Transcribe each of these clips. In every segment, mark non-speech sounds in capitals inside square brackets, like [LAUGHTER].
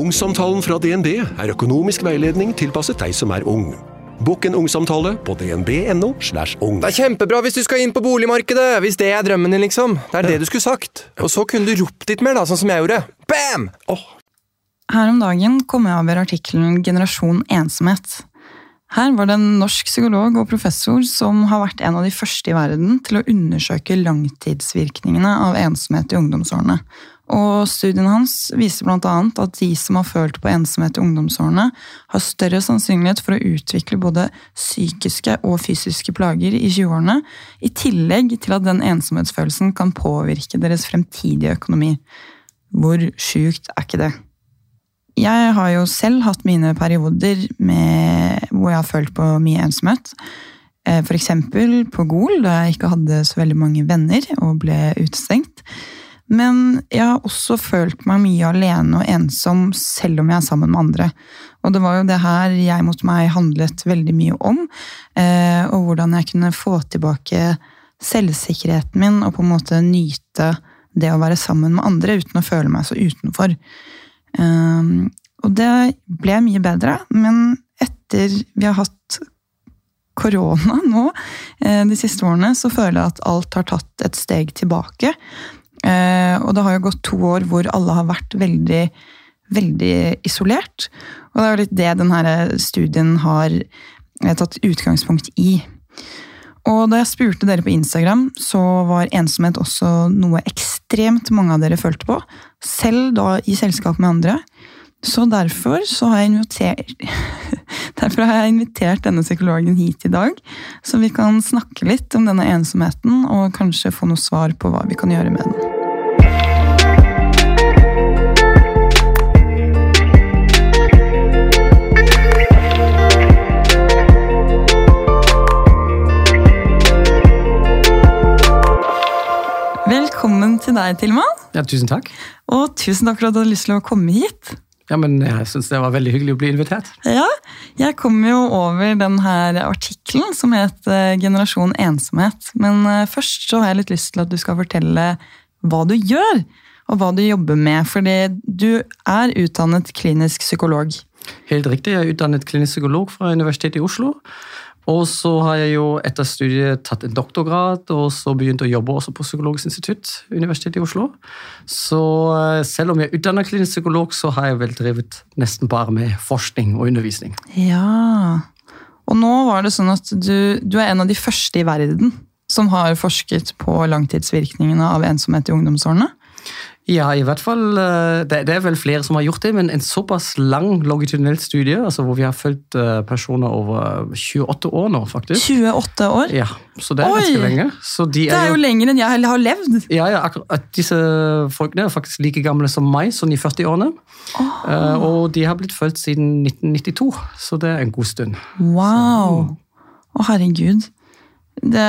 Ungsamtalen fra DNB er økonomisk veiledning tilpasset deg som er ung. Bokk en ungsamtale på dnb.no. slash ung. Det er kjempebra hvis du skal inn på boligmarkedet, hvis det er drømmen din, liksom. Det er det du skulle sagt. Og så kunne du ropt litt mer, da, sånn som jeg gjorde. Bam! Her om dagen kom jeg over artikkelen 'Generasjon ensomhet'. Her var det en norsk psykolog og professor som har vært en av de første i verden til å undersøke langtidsvirkningene av ensomhet i ungdomsårene. Og Studien hans viser bl.a. at de som har følt på ensomhet i ungdomsårene, har større sannsynlighet for å utvikle både psykiske og fysiske plager i 20-årene, i tillegg til at den ensomhetsfølelsen kan påvirke deres fremtidige økonomi. Hvor sjukt er ikke det? Jeg har jo selv hatt mine perioder med, hvor jeg har følt på mye ensomhet. F.eks. For eksempel på Gol, da jeg ikke hadde så veldig mange venner og ble utestengt. Men jeg har også følt meg mye alene og ensom selv om jeg er sammen med andre. Og det var jo det her jeg mot meg handlet veldig mye om. eh, Og hvordan jeg kunne få tilbake selvsikkerheten min og på en måte nyte det å være sammen med andre uten å føle meg så utenfor. Um, og det ble mye bedre, men etter vi har hatt korona nå, eh, de siste årene, så føler jeg at alt har tatt et steg tilbake. Eh, og det har jo gått to år hvor alle har vært veldig, veldig isolert. Og det er jo litt det denne studien har eh, tatt utgangspunkt i. Og da jeg spurte dere på Instagram, så var ensomhet også noe ekstremt mange av dere følte på. Selv da i selskap med andre. Så derfor så har jeg invitert [LAUGHS] Derfor har jeg invitert denne psykologen hit i dag, så vi kan snakke litt om denne ensomheten og kanskje få noe svar på hva vi kan gjøre med den. Til deg, Tilman. Ja, tusen takk. Og tusen takk for at du hadde lyst til å komme hit. Ja, men Jeg syns det var veldig hyggelig å bli invitert. Ja, jeg kom jo over denne artikkelen som het eh, 'Generasjon ensomhet'. Men eh, først så har jeg litt lyst til at du skal fortelle hva du gjør, og hva du jobber med. Fordi du er utdannet klinisk psykolog. Helt riktig, Jeg er utdannet klinisk psykolog fra Universitetet i Oslo. Og så har jeg jo etter studiet tatt en doktorgrad, og så begynt å jobbe også på Psykologisk institutt, Universitetet i Oslo. Så eh, selv om jeg er utdannet klinisk psykolog, så har jeg vel drevet nesten bare med forskning og undervisning. Ja. Og nå var det sånn at du, du er en av de første i verden som har forsket på langtidsvirkningene av ensomhet i ungdomsårene. Ja, i hvert fall, eh, det, det er vel flere som har gjort det, men en såpass lang longitudinell studie, altså hvor vi har fulgt eh, personer over 28 år nå, faktisk. 28 år. Ja, så det er Oi! ganske lenge. Så de Det er jo lenger enn jeg har levd. Ja, ja, akkurat. Disse folkene er faktisk like gamle som meg, sånn i 40-årene. Eh, og de har blitt fulgt siden 1992, så det er en god stund. Wow! Å, herregud. Det,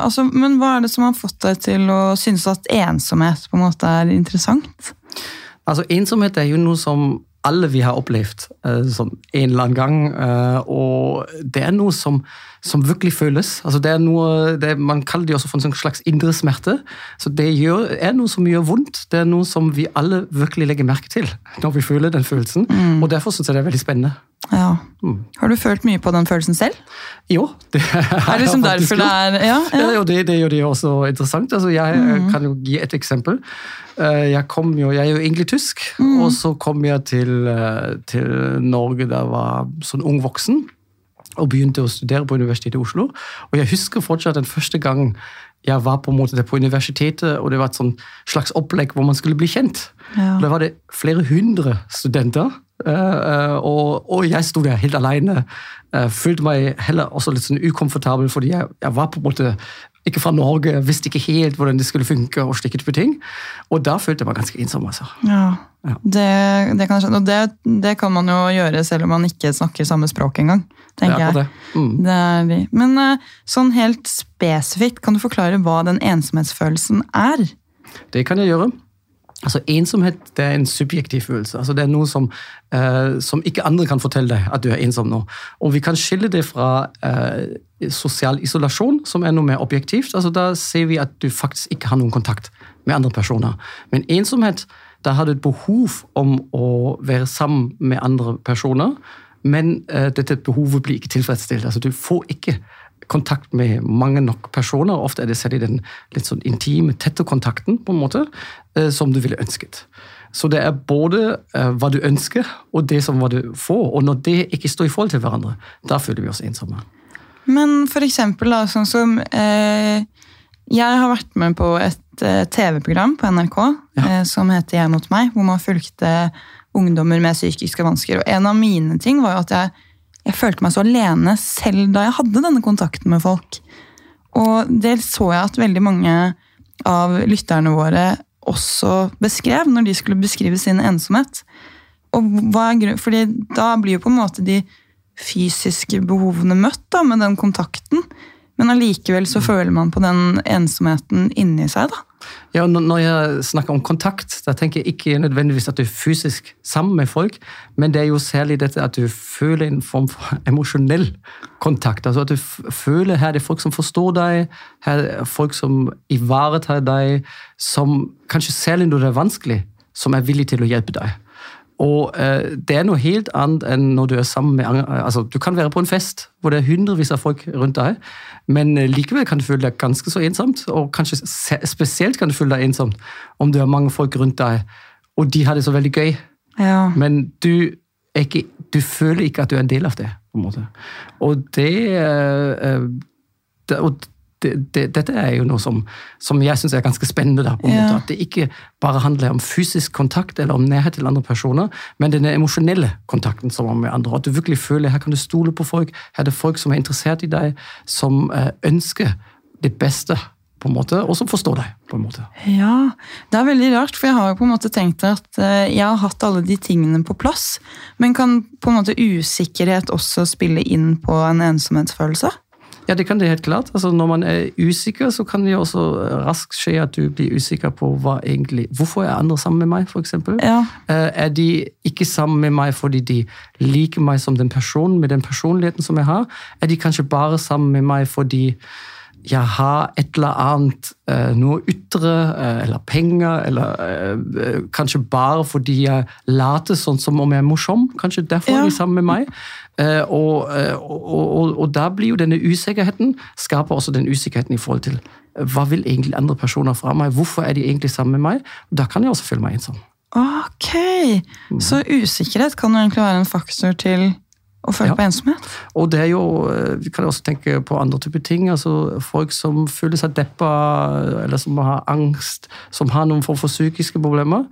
altså, men hva er det som har fått deg til å synes at ensomhet på en måte er interessant? Altså, Ensomhet er jo noe som alle vi har opplevd eh, sånn en eller annen gang. eh, og det er noe som, som virkelig føles. Altså, det er noe, det, man kaller det også for en sånn slags indre smerte. Så det gjør, er noe som gjør vondt. Det er noe som vi alle virkelig legger merke til når vi føler den følelsen. Og derfor syns jeg det er veldig spennende. Ja. Mm. Har du følt mye på den følelsen selv? Jo, det [LAUGHS] Er det liksom [LAUGHS] derfor det er ja, Ja, ja. det, det gjør det jo også interessant. Altså, jeg mm. kan jo gi et eksempel. Eh, Jeg, kom jo, jeg er jo egentlig tysk, mm. og så kom jeg til, eh, til Norge da jeg var sånn ung voksen. Og begynte å studere på Universitetet i Oslo. Og jeg husker fortsatt den første gang jeg var på en måte der på universitetet, og det var et slags opplegg hvor man skulle bli kjent. Ja. Da var det flere hundre studenter, eh, og, og jeg sto der helt alene. Eh, Følte meg heller også litt sånn ukomfortabel, fordi jeg, jeg var på en måte ikke fra Norge, visste ikke helt hvordan det skulle funke, og slik type ting. Og da følte jeg meg ganske ensom. altså. ja. Ja. Det, det kan. Og det, det kan man jo gjøre selv om man ikke snakker samme språk engang. Er tenker jeg. det. Mm. Det er de. Men eh, sånn helt spesifikt, kan du forklare hva den ensomhetsfølelsen er? Det kan jeg gjøre. Altså Ensomhet det er en subjektiv følelse. Altså Det er noe som, eh, som ikke andre kan fortelle deg at du er ensom nå. Og vi kan skille det fra eh, sosial isolasjon, som er noe mer objektivt. Altså Da ser vi at du faktisk ikke har noen kontakt med andre personer. Men ensomhet, da har du et behov om å være sammen med andre personer, men uh, dette behovet blir ikke tilfredsstilt. Altså Du får ikke kontakt med mange nok personer. Ofte er det selv i den litt sånn intime, tette kontakten på en måte, uh, som du ville ønsket. Så det er både uh, hva du ønsker, og det som hva du får. Og når det ikke står i forhold til hverandre, da føler vi oss ensomme. Men for eksempel, da, sånn som eh, Jeg har vært med på et TV-program på NRK eh, som heter Jeg mot meg, hvor man fulgte ungdommer med psykiske vansker. Og en av mine ting var jo at jeg, jeg følte meg så alene selv da jeg hadde denne kontakten med folk. Og det så jeg at veldig mange av lytterne våre også beskrev når de skulle beskrive sin ensomhet. Og fordi da blir jo på en måte de fysiske behovene møtt da, med den kontakten. Men allikevel så føler man på den ensomheten inni seg. da. Ja, når- jeg snakker om kontakt, da tenker jeg ikke nødvendigvis at du er fysisk sammen med folk, men det er jo særlig dette at du føler en form for emosjonell kontakt. Altså at du føler her er det folk som forstår deg, her er folk som ivaretar deg, som kanskje særlig når det er vanskelig, som er villig til å hjelpe deg. Og eh, det er noe helt annet enn når du er sammen med andre. Altså, du kan være på en fest hvor det er hundrevis av folk rundt deg, men eh, likevel kan du føle deg ganske så ensomt. Og kanskje spesielt kan du føle deg ensomt om du har mange folk rundt deg, og de har det så veldig gøy. Ja. Men du, ikke, du føler ikke at du er en del av det. på en måte. Og det, eh, eh, det og det, det, Dette er jo noe som, som jeg syns er ganske spennende. da, på en Ja. At det ikke bare handler om fysisk kontakt eller om nærhet til andre personer, men den emosjonelle kontakten som er med andre. At du virkelig føler her kan du stole på folk, her er det folk som er interessert i deg, som eh, ønsker det beste, på en måte, og som forstår deg. på en måte. Ja, det er veldig rart, for jeg har jo på en måte tenkt at eh, jeg har hatt alle de tingene på plass, men kan på en måte usikkerhet også spille inn på en ensomhetsfølelse? Ja, det kan det helt klart. Altså, når man er usikker, så kan det jo også eh, raskt skje at du blir usikker på hva egentlig Hvorfor er andre sammen med meg, f.eks.? Ja. Er de ikke sammen med meg fordi de liker meg som den personen, med den personligheten som jeg har? Er de kanskje bare sammen med meg fordi jeg har et eller annet, eh, noe ytre, eh, eller penger, eller eh, kanskje bare fordi jeg later sånn som om jeg er morsom. Kanskje derfor Ja. de sammen med meg. Og, og, og, og da blir jo denne usikkerheten skaper også den usikkerheten i forhold til hva vil egentlig andre personer fra meg? Hvorfor er de egentlig sammen med meg? Da kan jeg også føle meg ensom. Ok, så usikkerhet kan jo egentlig være en faktor til å føle Ja. på ensomhet? Og det er jo, eh, Vi kan også tenke på andre typer ting. altså Folk som føler seg deppa, eller som har angst, som har noen form for psykiske problemer.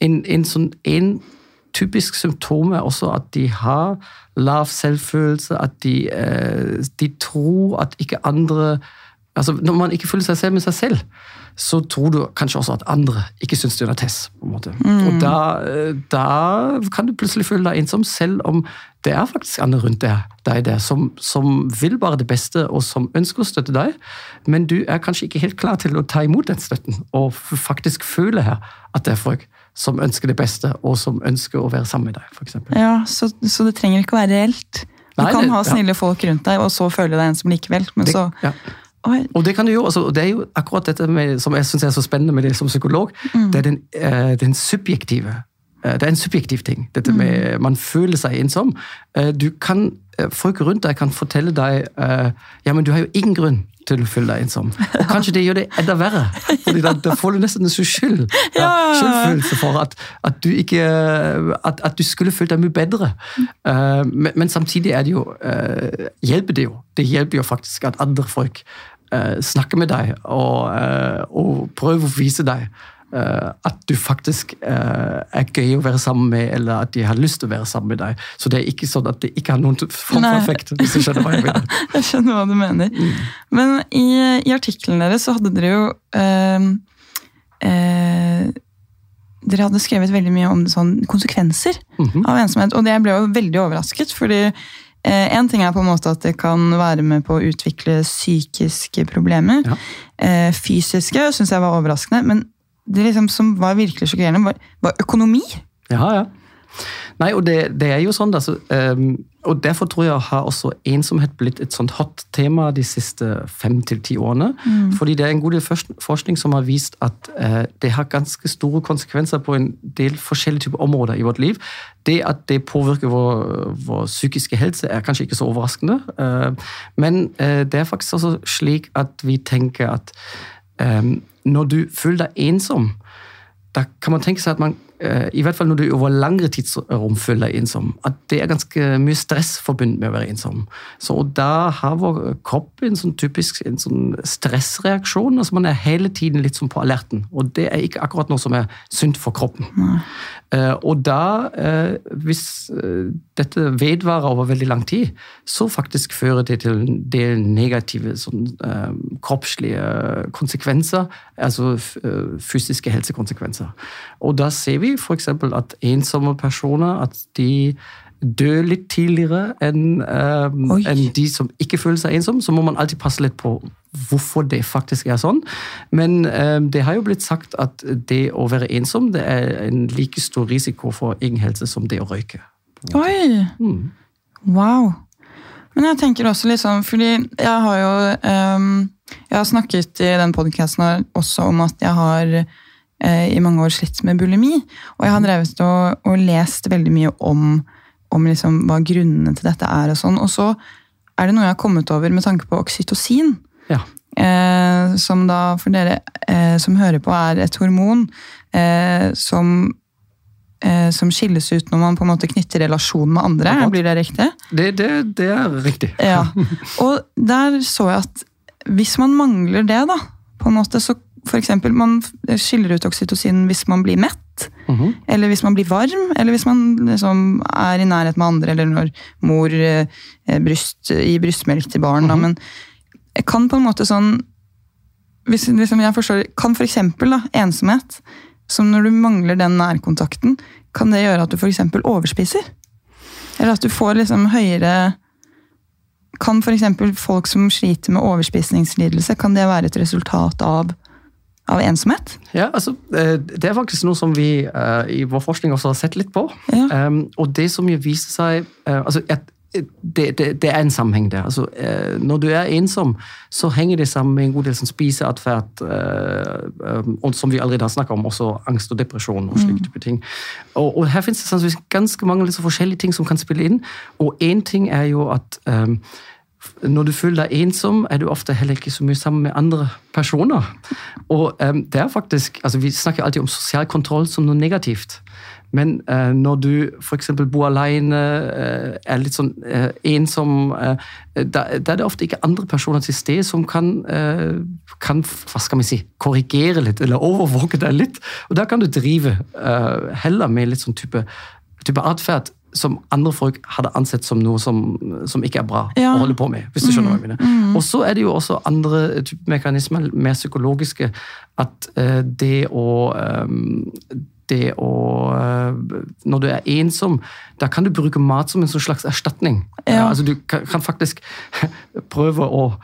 En, en, sånn, en typisk symptom er også at de har lav selvfølelse, at de, eh, de tror at ikke andre altså Når man ikke føler seg selv med seg selv, så tror du kanskje også at andre ikke syns du er tess. på en måte. Og da, da kan du plutselig føle deg ensom, selv om det er faktisk andre rundt deg, deg der som, som vil bare det beste, og som ønsker å støtte deg, men du er kanskje ikke helt klar til å ta imot den støtten, og faktisk føle her at det er folk som ønsker det beste, og som ønsker å være sammen med deg, f.eks. Ja, så, så det trenger ikke å være reelt? Du Nei, kan det- ha ja. snille folk rundt deg, og så føle deg ensom likevel. Men Det- så ja. Og det kan du jo, altså, det er jo akkurat dette med, som jeg syns er så spennende med det som psykolog. Det er den, eh, den subjektive eh, Det er en subjektiv ting. Dette med Man føler seg ensom. Eh, du kan, eh, Folk rundt deg kan fortelle deg eh, ja, men du har jo ingen grunn til å føle deg ensom. Og kanskje det gjør det enda verre. fordi da, da får du nesten en skyld. [LAUGHS] Ja, skyldfølelse for at, at, du ikke, at, at du skulle følt deg mye bedre. Eh, men, men samtidig er det jo, eh, hjelper det jo. Det hjelper jo faktisk at andre folk eh, snakker med deg og, og prøver å vise deg at du faktisk eh, er gøy å være sammen med, eller at de har lyst til å være sammen med deg. Så det er ikke sånn at det ikke har noen form for effekt. hvis du skjønner hva jeg mener. [LAUGHS] jeg skjønner hva du mener. Men i, i artikkelen deres så hadde dere jo eh, eh, dere hadde skrevet veldig mye om sånn konsekvenser av ensomhet. Og det ble jo veldig overrasket, fordi eh, en ting er på en måte at det kan være med på å utvikle psykiske problemer. Ja. Eh, fysiske syns jeg var overraskende, men det liksom som var virkelig sjokkerende, var, var økonomi. Ja, ja. Nei, og det, det er jo sånn, altså, um, og derfor tror jeg har også ensomhet blitt et sånt hot tema de siste fem til ti årene. Fordi det er en god del forskning som har vist at uh, det har ganske store konsekvenser på en del forskjellige typer områder i vårt liv. Det at det påvirker vår, vår psykiske helse er kanskje ikke så overraskende, Uh, men uh, det er faktisk også slik at vi tenker at når du føler deg ensom, da kan man tenke seg at man, i hvert fall når du over lengre tidsrom føler deg ensom, at det er ganske mye stress forbundet med å være ensom. Så og da har vår kropp en sånn typisk en sånn stressreaksjon. altså Man er hele tiden litt sånn på alerten, og det er ikke akkurat noe som er sunt for kroppen. Eh, og da, eh, hvis dette vedvarer over veldig lang tid, så faktisk fører det til en del negative sånn, kroppslige konsekvenser, altså fysiske helsekonsekvenser. Og da ser vi f.eks. at ensomme personer at de dør litt tidligere enn um, en de som ikke føler seg ensomme, Så må man alltid passe litt på hvorfor det faktisk er sånn. Men um, det har jo blitt sagt at det å være ensom det er en like stor risiko for egen helse som det å røyke. Oi! Mm. Wow. Men jeg tenker også sånn, fordi jeg har jo um, Jeg har snakket i den podkasten også om at jeg har i mange år slitt med bulimi. Og jeg har drevet og, og lest veldig mye om, om liksom hva grunnene til dette er. Og sånn. Og så er det noe jeg har kommet over med tanke på oksytocin. Ja. Eh, som da, for dere eh, som hører på, er et hormon eh, som, eh, som skilles ut når man på en måte knytter relasjon med andre. Akkurat. Blir det riktig? Det, det, det er riktig. Ja. [LAUGHS] Og der så jeg at hvis man mangler det, da, på en måte, så for eksempel, man skiller ut oksytocin hvis man blir mett, Mhm. eller hvis man blir varm, eller hvis man liksom er i nærhet med andre, eller når mor eh, bryst, gir brystmelk til barn. da, men kan på en måte sånn hvis, liksom jeg forstår, Kan for eksempel da, ensomhet, som når du mangler den nærkontakten, kan det gjøre at du for eksempel overspiser? Eller at du får liksom høyere Kan for eksempel folk som sliter med overspisningslidelse, kan det være et resultat av, av ensomhet? Ja, altså, eh, Det er faktisk noe som vi eh, i vår forskning også har sett litt på. Ja. Um, og det som viser seg eh, altså, det, det, det er en sammenheng der. Altså, uh, når du er ensom, så henger det sammen med en god del som spiseatferd, og som vi allerede har snakket om, også angst og depresjon og slike type ting. Og, og her finnes det sannsynligvis ganske mange liksom, forskjellige ting som kan spille inn. Og én ting er jo at um, når du føler deg ensom, er du ofte heller ikke så mye sammen med andre personer. Og um, det er faktisk, altså Vi snakker alltid om sosial kontroll som noe negativt. Men uh, når du f.eks. bor alene, uh, er litt sånn uh, ensom, da, da er det ofte ikke andre personer til stede som kan, kan hva skal vi si, korrigere litt, eller overvåke deg litt. Og da kan du drive heller med litt sånn type, type atferd som andre folk hadde ansett som noe som, som ikke er bra Ja. å holde på med. hvis du skjønner hva jeg mener. Og så er det jo også andre mekanismer, mer psykologiske, at uh, det å um, det å eh, Når du er ensom, da kan du bruke mat som en sånn slags erstatning. Ja. altså Du kan, faktisk [LAUGHS] prøve å eh,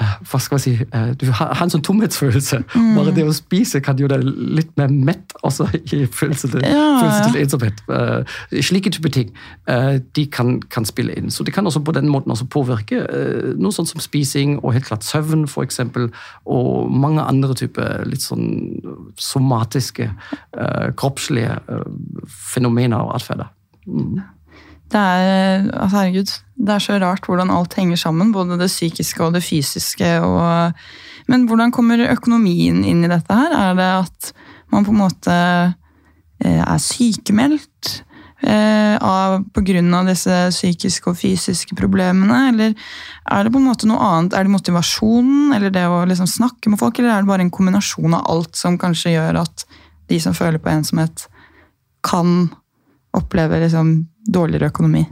hva skal jeg si, eh, Du har, en sånn tomhetsfølelse. Bare det å spise kan gjøre deg litt mer mett også i følelse til, Ja, følelse til ensomhet. Uh, slike typer ting uh, de kan, kan spille inn. Så det kan også på den måten også påvirke uh, noe sånt som spising og helt klart søvn, for eksempel, og mange andre typer litt sånn somatiske, eh, kroppslige eh, fenomener og atferder. Det er, altså herregud, det er så rart hvordan alt henger sammen, både det psykiske og det fysiske. Og, men hvordan kommer økonomien inn i dette her? Er det at man på en måte eh, er sykemeldt eh, av, på grunn av disse psykiske og fysiske problemene? Eller er det på en måte noe annet? Er det motivasjonen, eller det å liksom snakke med folk, eller er det bare en kombinasjon av alt som kanskje gjør at de som føler på ensomhet, kan oppleve liksom dårligere økonomi?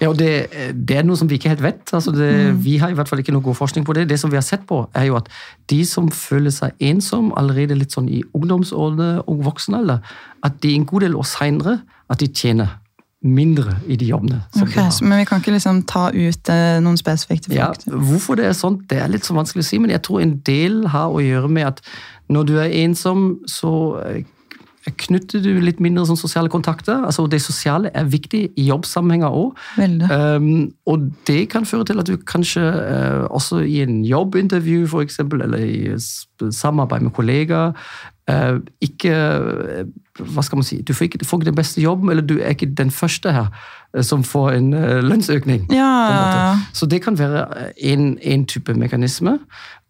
Ja, og det, det, er noe som vi ikke helt vet. Altså det, mm. Vi har i hvert fall ikke noe god forskning på det. Det som vi har sett på, er jo at de som føler seg ensom allerede litt sånn i ungdomsårene og voksenalder, at de en god del år seinere at de tjener mindre i de jobbene. Okay, men vi kan ikke liksom ta ut eh, noen spesifikke folk? Ja, hvorfor det er sånn, det er litt så vanskelig å si, men jeg tror en del har å gjøre med at når du er ensom, så eh, knytter du litt mindre sånn sosiale kontakter. altså Det sosiale er viktig i jobbsammenhenger òg. Um, og det kan føre til at du kanskje uh, også i en jobbintervju for eksempel, eller i samarbeid med kollegaer uh, ikke uh, Hva skal man si Du får ikke, får ikke den beste jobben, eller du er ikke den første her som får en lønnsøkning. Ja. Så det kan være en, en type mekanisme.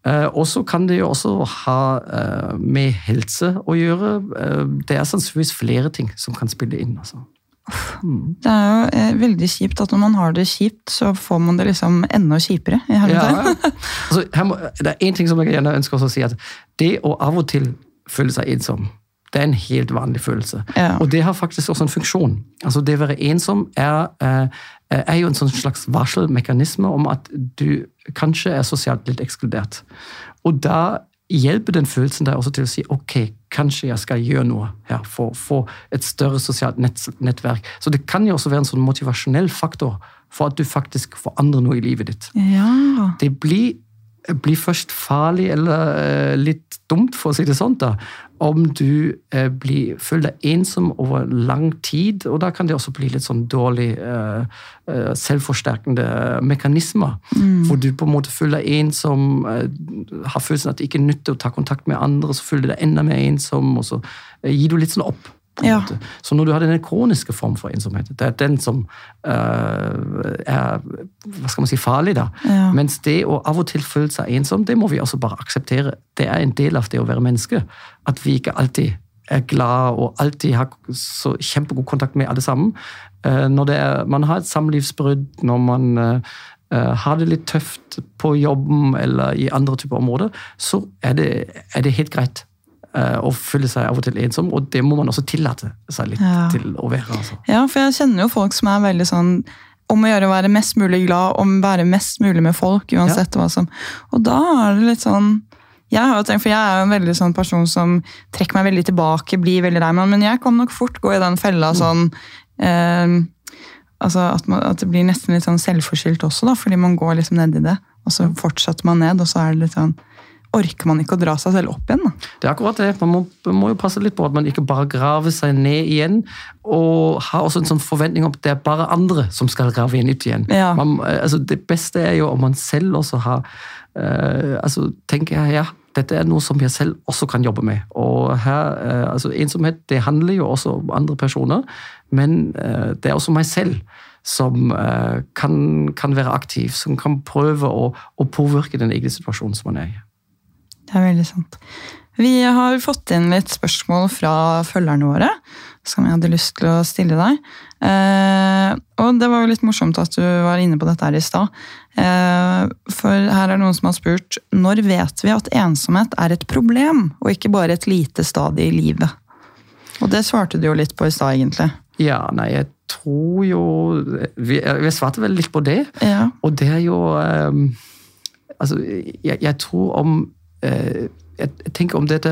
Eh, og så kan det jo også ha eh, med helse å gjøre. Eh, det er sannsynligvis flere ting som kan spille inn. altså. Det er jo veldig kjipt at når man har det kjipt, så får man det liksom enda kjipere. i hele ja. [LAUGHS] altså, må, det er én ting som jeg gjerne ønsker å si. at Det å av og til føle seg ensom, det er en helt vanlig følelse. Ja. Og det har faktisk også en funksjon. Altså Det å være ensom er, er jo en sånn slags varselmekanisme om at du kanskje er sosialt litt ekskludert. Og da hjelper den følelsen deg også til å si ok, kanskje jeg skal gjøre noe her for å få et større sosialt nett, nettverk. Så det kan jo også være en sånn motivasjonell faktor for at du faktisk forandrer noe i livet ditt. Ja. Det blir blir først farlig eller eh, litt dumt, for å si det sånn, da, om du eh, blir, føler deg ensom over lang tid. Og da kan det også bli litt sånn dårlig uh, uh, selvforsterkende mekanismer. Mm. Hvor du på en måte føler deg ensom, uh, har følelsen at det ikke er nyttig å ta kontakt med andre, så føler du deg enda mer ensom, og så gir du litt sånn opp. Ja. Så når du har den kroniske form for ensomhet, det er den som uh, er hva skal man si, farlig. da. Ja. Mens det å av og til føle seg ensom, det må vi også bare akseptere. Det er en del av det å være menneske. At vi ikke alltid er glad og alltid har så kjempegod kontakt med alle sammen. Uh, når er, man har et samlivsbrudd, når man uh, har det litt tøft på jobben eller i andre typer områder, så er det, er det helt greit Eh, og føle seg av og til ensom, og det må man også tillate seg litt ja. til å være. Altså. Ja, for jeg kjenner jo folk som er veldig sånn om å gjøre å være mest mulig glad, om å være mest mulig med folk, uansett ja. hva som Og da er det litt sånn jeg har jo tenkt, for jeg er jo en veldig sånn person som trekker meg veldig tilbake, blir veldig lei meg, men jeg kan nok fort gå i den fella mm. sånn eh, altså at, man, at, det blir nesten litt sånn selvforskyldt også, da, fordi man går liksom ned i det. Og så fortsetter man ned, og så er det litt sånn orker man ikke å dra seg selv opp igjen. Da. Det er akkurat det. Man må, må, jo passe litt på at man ikke bare graver seg ned igjen. Og har også en sånn forventning om at det er bare andre som skal grave inn ut igjen. Ja. Man, altså, det beste er jo om man selv også har uh, altså, tenker jeg, ja, dette er noe som jeg selv også kan jobbe med. Og her, uh, altså Ensomhet det handler jo også om andre personer, men uh, det er også meg selv som kan, kan, være aktiv, som kan prøve å, å påvirke den egne situasjonen som man er i. Det er veldig sant. Vi har fått inn litt spørsmål fra følgerne våre som jeg hadde lyst til å stille deg. Eh, og det var jo litt morsomt at du var inne på dette her i stad. Eh, for her er noen som har spurt når vet vi at ensomhet er et problem, og ikke bare et lite stadie i livet? Og det svarte du jo litt på i stad, egentlig. Ja, nei, jeg tror jo Vi, vi svarte vel litt på det. Ja. Og det er jo eh, Altså, jeg, jeg tror om jeg tenker om dette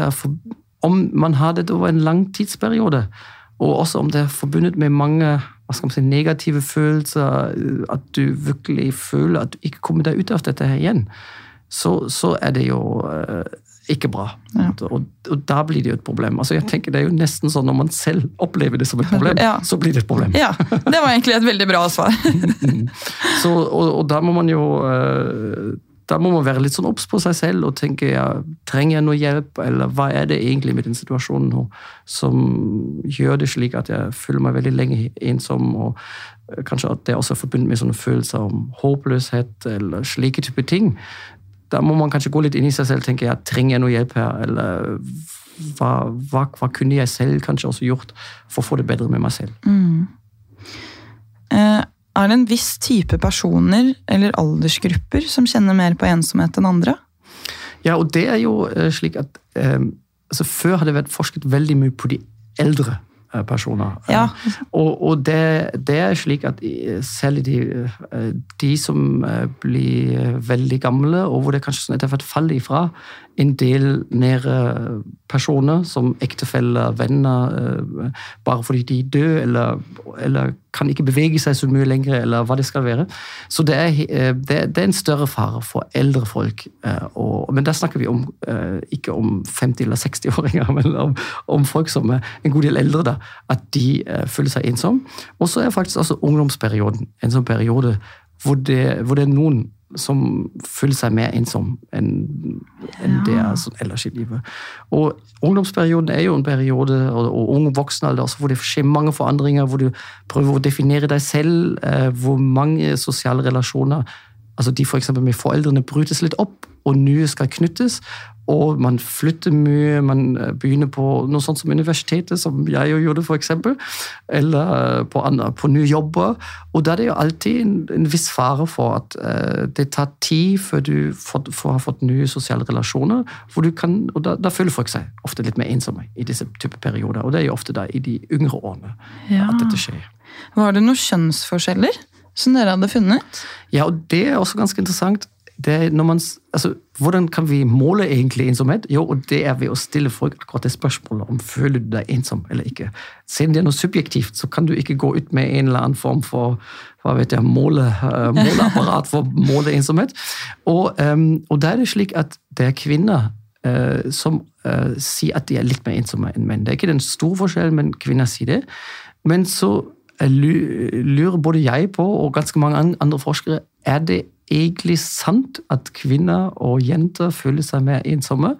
om man har dette over en lang tidsperiode, og også om det er forbundet med mange hva skal man si, negative følelser, at du virkelig føler at du ikke kommer deg ut av dette her igjen, så, så er det jo uh, ikke bra. Ja. Og, og, da blir det jo et problem. Altså jeg tenker Det er jo nesten sånn når man selv opplever det som et problem, ja. så blir det et problem. Ja, Det var egentlig et veldig bra svar. [LAUGHS] så, og, og, da må man jo da må man være litt sånn obs på seg selv og tenke ja, trenger jeg noe hjelp, eller hva er det egentlig med den situasjonen nå som gjør det slik at jeg føler meg veldig lenge ensom, og eh, kanskje at det også er forbundet med sånne følelser om håpløshet eller slike typer ting. Da må man kanskje gå litt inn i seg selv og tenke ja, trenger jeg noe hjelp her, eller hva, hva, hva, kunne jeg selv kanskje også gjort for å få det bedre med meg selv? Mm. Eh, er det en viss type personer eller aldersgrupper som kjenner mer på ensomhet enn andre? Ja, og det er jo eh, slik at eh, altså Før har det vært forsket veldig mye på de eldre personer. Ja. Og, og det, det er slik at selv de, eh, de som eh, blir veldig gamle, og hvor det kanskje sånn etter hvert faller ifra en del nære personer, som ektefeller, venner, eh, bare fordi de er døde, eller, eller kan ikke bevege seg så mye lenger, eller hva det skal være. Så det er, eh, det, er en større fare for eldre folk. eh, Og, men der snakker vi om, eh, ikke om 50- eller 60-åringer, [LAUGHS] men om, om folk som er en god del eldre, da, at de eh, føler seg ensomme. Og så er faktisk også ungdomsperioden en sånn periode hvor det, hvor det er noen som føler seg mer ensom enn enn det er sånn ellers i livet. Og ungdomsperioden er jo en periode, og, og ung voksenalder, også hvor det skjer mange forandringer, hvor du prøver å definere deg selv, eh, hvor mange sosiale relasjoner altså de for med foreldrene brytes litt opp, og nye skal knyttes. Og man flytter mye, man eh, begynner på noe sånt som universitetet, som jeg jo gjorde, eksempel. Eller eh, på, andre, på nye jobber. Og da er det jo alltid en, en viss fare for at uh, det tar tid før du får, får, har fått nye sosiale relasjoner. hvor du kan, og Da, da føler folk seg ofte litt mer ensomme i disse typer perioder. Og det er jo ofte da i de yngre årene Ja. at dette skjer. Var det noen kjønnsforskjeller som dere hadde funnet? Ja, og det er også ganske interessant. Er man, altså, hvordan kan vi måle egentlig ensomhet? Jo, og det er ved å stille folk akkurat det spørsmålet om føler du deg ensom eller ikke. Siden det er noe subjektivt, så kan du ikke gå ut med en eller annen form for hva vet jeg, måle, eh, måleapparat for å måle ensomhet. Og, em, og da er det slik at det er kvinner eh, som eh, sier at de er litt mer ensomme enn menn. Det er ikke den store forskjellen, men kvinner sier det. Men så lurer både jeg på, og ganske mange andre forskere, er det egentlig sant at kvinner og jenter føler seg mer ensomme?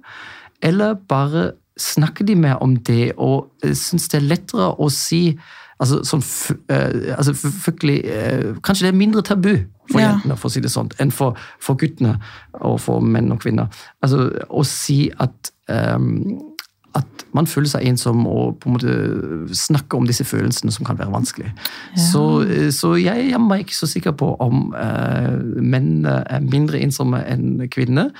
Eller bare snakker de mer om det og eh, syns det er lettere å si altså, sånn, eh, altså f- fryktelig, eh, Kanskje det er mindre tabu for Ja. jentene for å si det sånn, enn for, for guttene og for menn og kvinner. Altså Å si at ehm, at man føler seg ensom og på en måte snakker om disse følelsene som kan være vanskelig. Så, eh, så jeg er meg ikke så sikker på om eh, menn er mindre ensomme enn kvinner.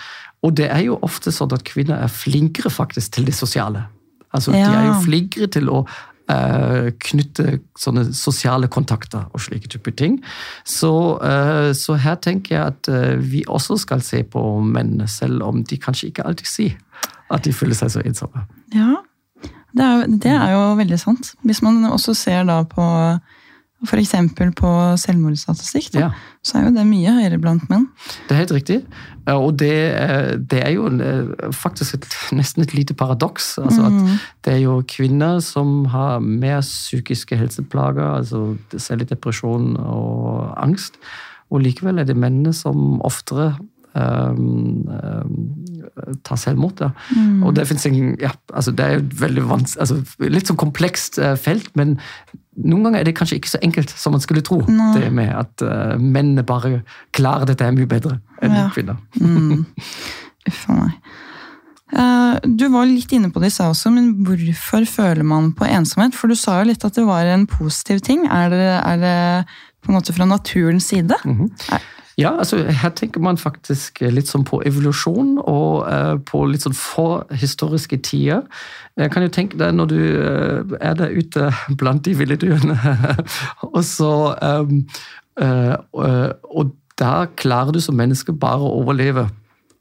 Og det er jo ofte sånn at kvinner er flinkere faktisk til det sosiale. Altså, De er jo flinkere til å eh, knytte sånne sosiale kontakter og slike typer ting. Så, eh, så her tenker jeg at eh, vi også skal se på mennene, selv om de kanskje ikke alltid sier at de føler seg så ensomme. Ja, det er, det er jo veldig sant. Hvis man også ser da på f.eks. på selvmordsstatistikk, Ja. så er jo det mye høyere blant menn. Det er helt riktig. Og det, er- det er jo eh, faktisk et, nesten et lite paradoks. Altså at det er jo kvinner som har mer psykiske helseplager, altså særlig depresjon og angst. Og likevel er det mennene som oftere um, um, tar selvmord. Ja. Og det en, ja, altså det er et veldig altså litt sånn komplekst eh, felt, men noen ganger er det kanskje ikke så enkelt som man skulle tro. Det med at uh, mennene bare klarer dette mye bedre enn Ja. kvinner. [LAUGHS] Uff a meg. Eh, Du var litt inne på det i stad også, men hvorfor føler man på ensomhet? For du sa jo litt at det var en positiv ting. Er det, er det på en måte fra naturens side? Ja, altså her tenker man faktisk litt sånn på evolusjon og uh, på litt sånn forhistoriske tider. Jeg kan jo tenke deg når du uh, er der ute [LAUGHS] blant de ville dyrene, [LAUGHS] og så um, uh, Og da klarer du som menneske bare å overleve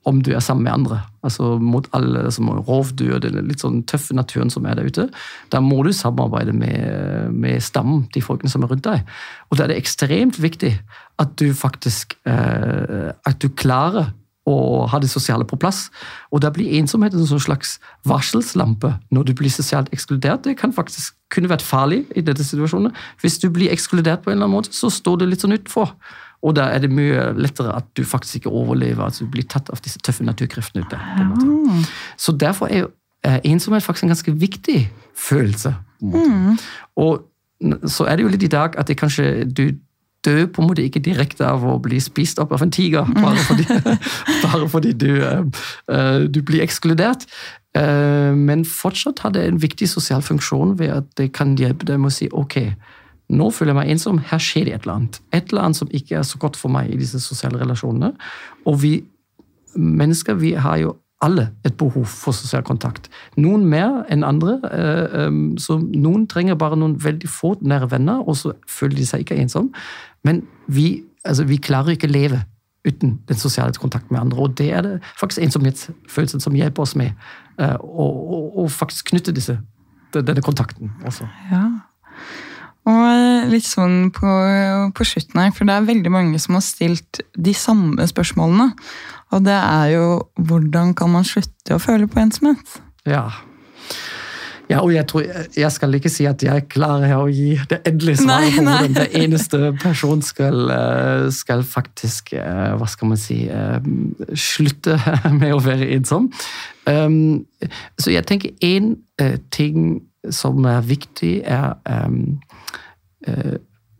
om du er sammen med andre. Altså mot alle som rovdyr, den litt sånn tøffe naturen som er der ute. Da må du samarbeide med, med stammen, de folkene som er rundt deg. Og da er det ekstremt viktig at du faktisk eh, at du klarer å ha det sosiale på plass. Og da blir ensomhet en sånn slags varselslampe når du blir sosialt ekskludert. Det kan faktisk kunne vært farlig i dette situasjonen. Hvis du blir ekskludert på en eller annen måte, så står du litt sånn utenfor. Og da er det mye lettere at du faktisk ikke overlever, at du blir tatt av disse tøffe naturkreftene ute. på en måte. Så derfor er eh, ensomhet faktisk en ganske viktig følelse. på en måte. Og så er det jo litt i dag at det kanskje du dør på en måte ikke direkte av å bli spist opp av en tiger, bare fordi, [LAUGHS] bare fordi du, eh, eh, du blir ekskludert. Men fortsatt har det en viktig sosial funksjon ved at det kan hjelpe deg med å si ok, nå føler jeg meg ensom, her skjer det et eller annet. Et eller annet som ikke er så godt for meg i disse sosiale relasjonene. Og vi mennesker vi har jo alle et behov for sosial kontakt. Noen mer enn andre. eh, um, så Noen trenger bare noen veldig få nære venner, og så føler de seg ikke ensom. Men vi, altså, vi klarer ikke å leve uten den sosiale kontakten med andre. Og det er det faktisk ensomhetsfølelsen som hjelper oss med eh, å faktisk knytte disse, denne kontakten. også. Ja. Og litt sånn på, på slutten her, for det er veldig mange som har stilt de samme spørsmålene. Og det er jo hvordan kan man slutte å føle på ensomhet? Ja. Ja, og jeg, tror, jeg skal ikke si at jeg klarer å gi det endelige svaret på hvordan nei. det eneste person skal, eh, skal faktisk eh, Hva skal man si eh, Slutte [LAUGHS] med å være ensom. Um, Så jeg tenker én ting som er viktig, er um, eh,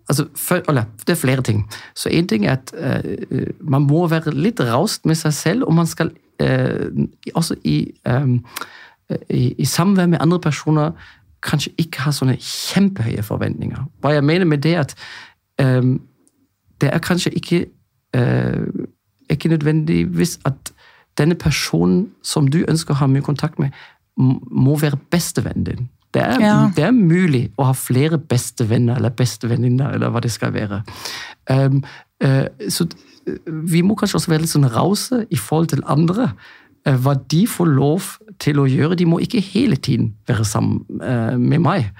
altså, for, eller, Det er flere ting. Så én ting er at eh, man må være litt raust med seg selv, og man skal eh, også i um, i, i samvær med andre personer kanskje ikke ha sånne kjempehøye forventninger. Hva jeg mener med det, at ehm, det er kanskje ikke eh, ikke nødvendigvis at denne personen som du ønsker å ha mye kontakt med, må være bestevennen din. Det er, Ja. det er mulig å ha flere bestevenner eller bestevenninner, eller hva det skal være. Um, uh, så eh, vi må kanskje også være litt sånn rause i forhold til andre. Uh, Hva de får lov til å gjøre. De må ikke hele tiden være sammen uh, med meg.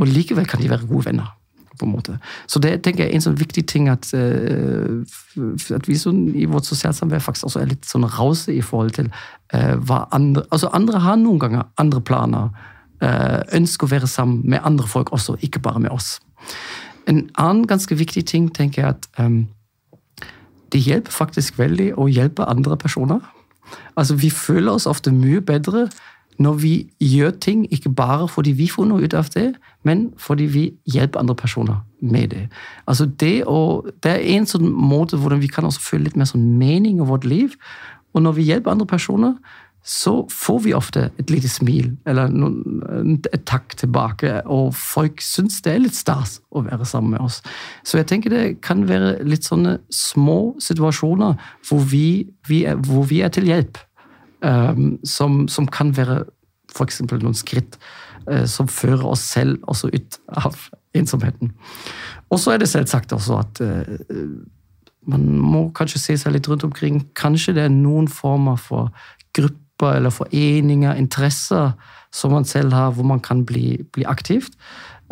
Og likevel kan de være gode venner. på en måte. Så det tenker jeg er en sånn viktig ting at, at vi sånn, i vårt sosialsamvær faktisk også er litt sånn rause i forhold til hva andre Altså andre har noen ganger andre planer. Eh, ønsker å være sammen med andre folk også, ikke bare med oss. En annen ganske viktig ting tenker jeg at um, det hjelper faktisk veldig å hjelpe andre personer. Altså, Vi føler oss ofte mye bedre når vi gjør ting ikke bare fordi vi får noe ut av det, men fordi vi hjelper andre personer med det. Altså Det, å, det er en sånn måte hvordan vi kan også føle litt mer sånn mening i vårt liv. Og når vi hjelper andre personer, så får vi ofte et lite smil eller noen, et takk tilbake, og folk syns det er litt stas å være sammen med oss. Så jeg tenker det kan være litt sånne små situasjoner hvor vi, vi, er, hvor vi er til hjelp, um, som, som kan være f.eks. noen skritt uh, som fører oss selv også ut av ensomheten. Og så er det selvsagt også at uh, man må kanskje se seg litt rundt omkring. Kanskje det er noen former for grupper eller foreninger, interesser som man selv har, hvor man kan bli, bli aktivt.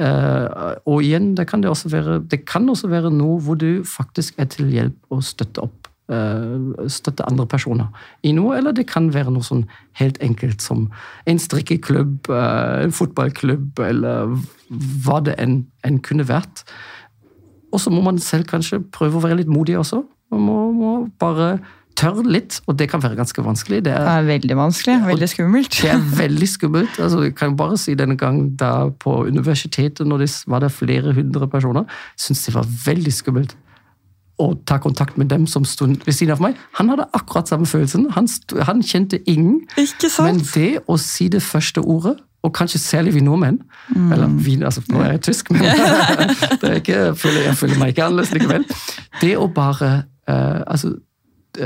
Eh, og igjen, det kan, det, også være, det kan også være noe hvor du faktisk er til hjelp og støtter opp. eh, Støtte andre personer i noe, eller det kan være noe sånn helt enkelt som en strikkeklubb, eh, en fotballklubb, eller hva det enn en kunne vært. Og så må man selv kanskje prøve å være litt modig også. Man må, må bare tørre litt, og det kan være ganske vanskelig. Det Det er, er veldig vanskelig. Veldig skummelt. det er veldig skummelt. Altså, jeg kan bare si denne gang da på universitetet, når det var det flere hundre personer, syntes det var veldig skummelt å ta kontakt med dem som sto ved siden av meg. Han hadde akkurat samme følelsen. Han, sto, han kjente ingen. Ikke sant? Men det å si det første ordet, og kanskje særlig vi nordmenn Eller vi, altså nå er jeg tysk, men [LAUGHS] [LAUGHS] er ikke, jeg, føler, jeg føler meg ikke annerledes likevel. Det å bare uh, altså,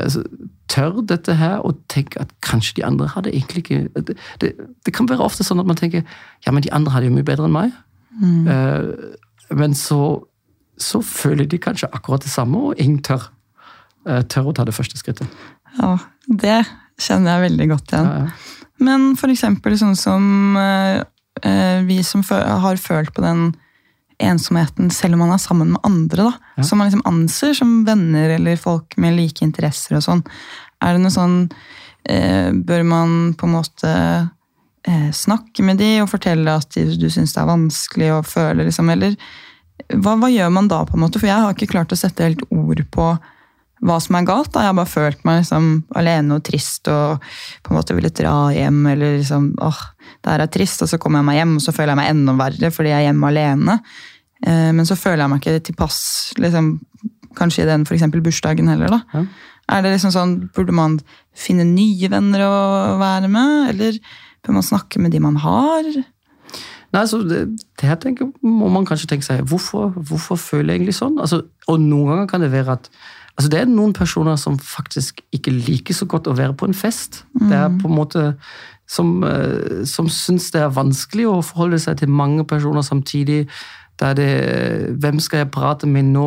altså, tør dette her og tenk at kanskje de andre hadde egentlig ikke det, det, det kan være ofte sånn at man tenker ja, men de andre hadde jo mye bedre enn meg. Eh, men så, så føler de kanskje akkurat det samme, og ingen tør, Uh, tør å ta det første skrittet. Ja, det kjenner jeg veldig godt igjen. Ja, ja. Men for eksempel sånn som eh, vi som har følt på den ensomheten selv om man er sammen med andre, da, Ja. som man liksom anser som venner eller folk med like interesser og sånn. Er det noe sånn eh, Bør man på en måte eh, snakke med de og fortelle at de, du syns det er vanskelig og føler liksom, eller hva, hva gjør man da, på en måte? For jeg har ikke klart å sette helt ord på hva som er galt. Da. Jeg har bare følt meg liksom alene og trist og på en måte ville dra hjem. Eller liksom åh, det her er trist, og så kommer jeg meg hjem, og så føler jeg meg enda verre fordi jeg er hjemme alene. Eh, men så føler jeg meg ikke tilpass liksom, kanskje i den for eksempel bursdagen heller. da. Ja. Er det liksom sånn, Burde man finne nye venner å være med, eller bør man snakke med de man har? Nei, altså, det, det her tenker, må man kanskje tenke seg, hvorfor, hvorfor føler jeg egentlig sånn? Altså, og noen ganger kan det være at Altså Det er noen personer som faktisk ikke liker så godt å være på en fest. Det er på en måte som, eh, som syns det er vanskelig å forholde seg til mange personer samtidig. Da er det Hvem skal jeg prate med nå?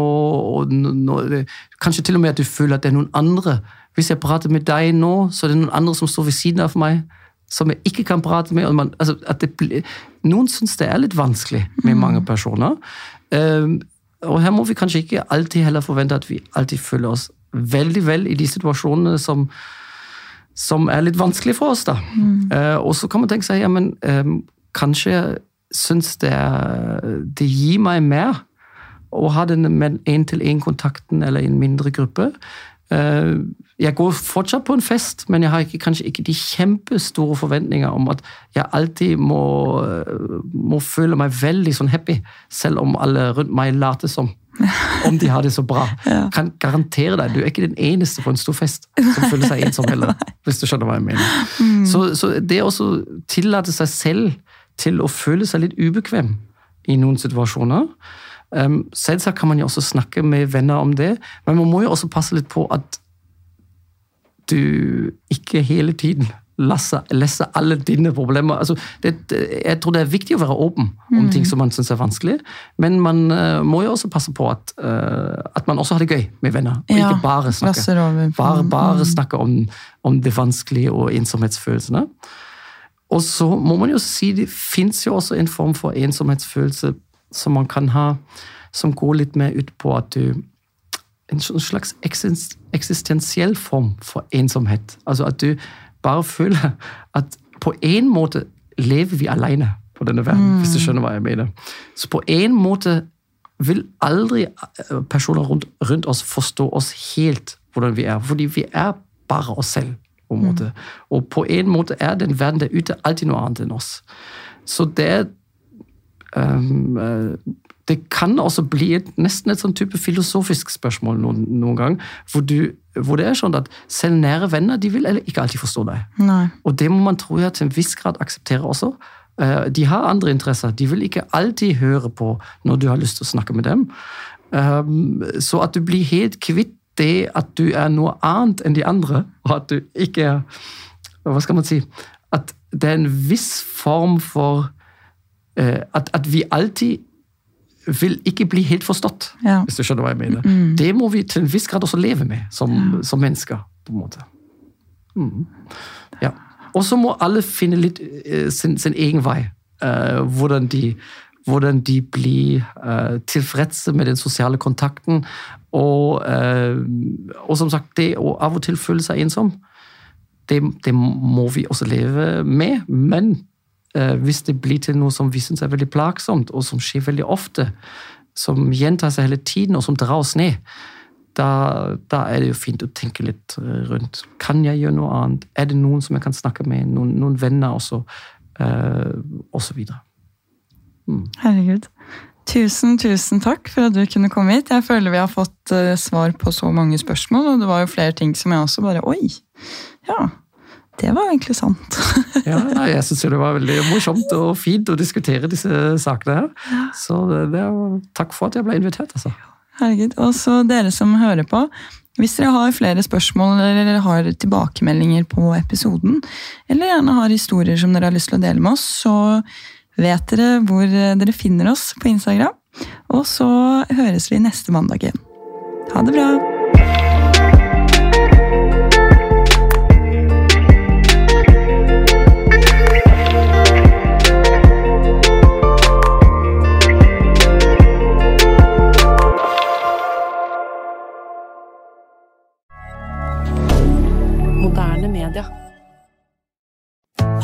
Og nå kanskje til og med at du føler at det er noen andre. Hvis jeg prater med deg nå, så er det noen andre som står ved siden av meg, som jeg ikke kan prate med. Man, altså, det, noen syns det er litt vanskelig med mange personer. Um, og her må vi kanskje ikke alltid heller forvente at vi alltid føler oss veldig vel i de situasjonene som, som er litt vanskelig for oss. da. Mm. Uh, og så kan man tenke seg ja, men um, kanskje jeg syns det, det gir meg mer å ha den én-til-én-kontakten eller i en mindre gruppe. Uh, jeg går fortsatt på en fest, men jeg har ikke, kanskje ikke de kjempestore forventninger om at jeg alltid må, må føle meg veldig sånn happy, selv om alle rundt meg later som. Om de har det så bra. [LAUGHS] Ja. Kan garantere deg, du er ikke den eneste på en stor fest som føler seg ensom heller. [LAUGHS] Hvis du skjønner hva jeg mener. Mm. Så, så, det å tillate seg selv til å føle seg litt ubekvem i noen situasjoner um, Selvsagt kan man jo også snakke med venner om det, men man må jo også passe litt på at du ikke hele tiden leser alle dine problemer. Altså, det, jeg tror det er viktig å være åpen om mm. ting som man syns er vanskelig, men man uh, må jo også passe på at, uh, at, man også har det gøy med venner, og ja, ikke bare snakke, bare, bare mm. snakke om, om, det vanskelige og ensomhetsfølelsene. Og så må man jo si det fins jo også en form for ensomhetsfølelse som man kan ha, som går litt mer ut på at du en slags eksistensiell form for ensomhet. Altså at du bare føler at på en måte lever vi alene på denne verden, mm. hvis du skjønner hva jeg mener. Så på en måte vil aldri eh, personer rundt, rundt, oss forstå oss helt hvordan vi er, fordi vi er bare oss selv. på en måte. Mm. Og på en måte er den verden der ute alltid noe annet enn oss. Så det er um, det kan også bli et, nesten et sånn type filosofisk spørsmål noen, noen gang, hvor, du, hvor, det er sånn at selv nære venner de vil ikke alltid forstå deg. Nei. Og det må man tror jeg til en viss grad akseptere også. Eh, de har andre interesser. De vil ikke alltid høre på når du har lyst til å snakke med dem. Ehm, så at du blir helt kvitt det at du er noe annet enn de andre, og at du ikke er Hva skal man si? At det er en viss form for eh, at, at vi alltid vil ikke bli helt forstått, ja. hvis du skjønner hva jeg mener. Mm. Det må vi til en viss grad også leve med som, ja. som mennesker. på en måte. Mm. Ja. Og så må alle finne litt uh, sin, sin, egen vei. Uh, hvordan, de, hvordan, de, blir uh, tilfredse med den sosiale kontakten. Og, og, som sagt, det å av og til føle seg ensom, det, det må vi også leve med. Men Eh, hvis det blir til noe som vi syns er veldig plagsomt, og som skjer veldig ofte, som gjentar seg hele tiden, og som drar oss ned, da, da, er det jo fint å tenke litt eh, rundt. Kan jeg gjøre noe annet? Er det noen som jeg kan snakke med? Noen, noen venner også? Uh, og så videre. Mm. Herregud. Tusen, tusen takk for at du kunne komme hit. Jeg føler vi har fått svar på så mange spørsmål, og det var jo flere ting som jeg også bare Oi! Ja, det var egentlig sant. [LAUGHS] ja, nei, Jeg syns det var veldig morsomt og fint å diskutere disse sakene her. Så det, det, takk for at jeg ble invitert. altså. Herregud. Og så dere som hører på. Hvis dere har flere spørsmål eller har tilbakemeldinger på episoden, eller gjerne har historier som dere har lyst til å dele med oss, så vet dere hvor dere finner oss på Instagram. Og så høres vi neste mandag igjen. Ha det bra!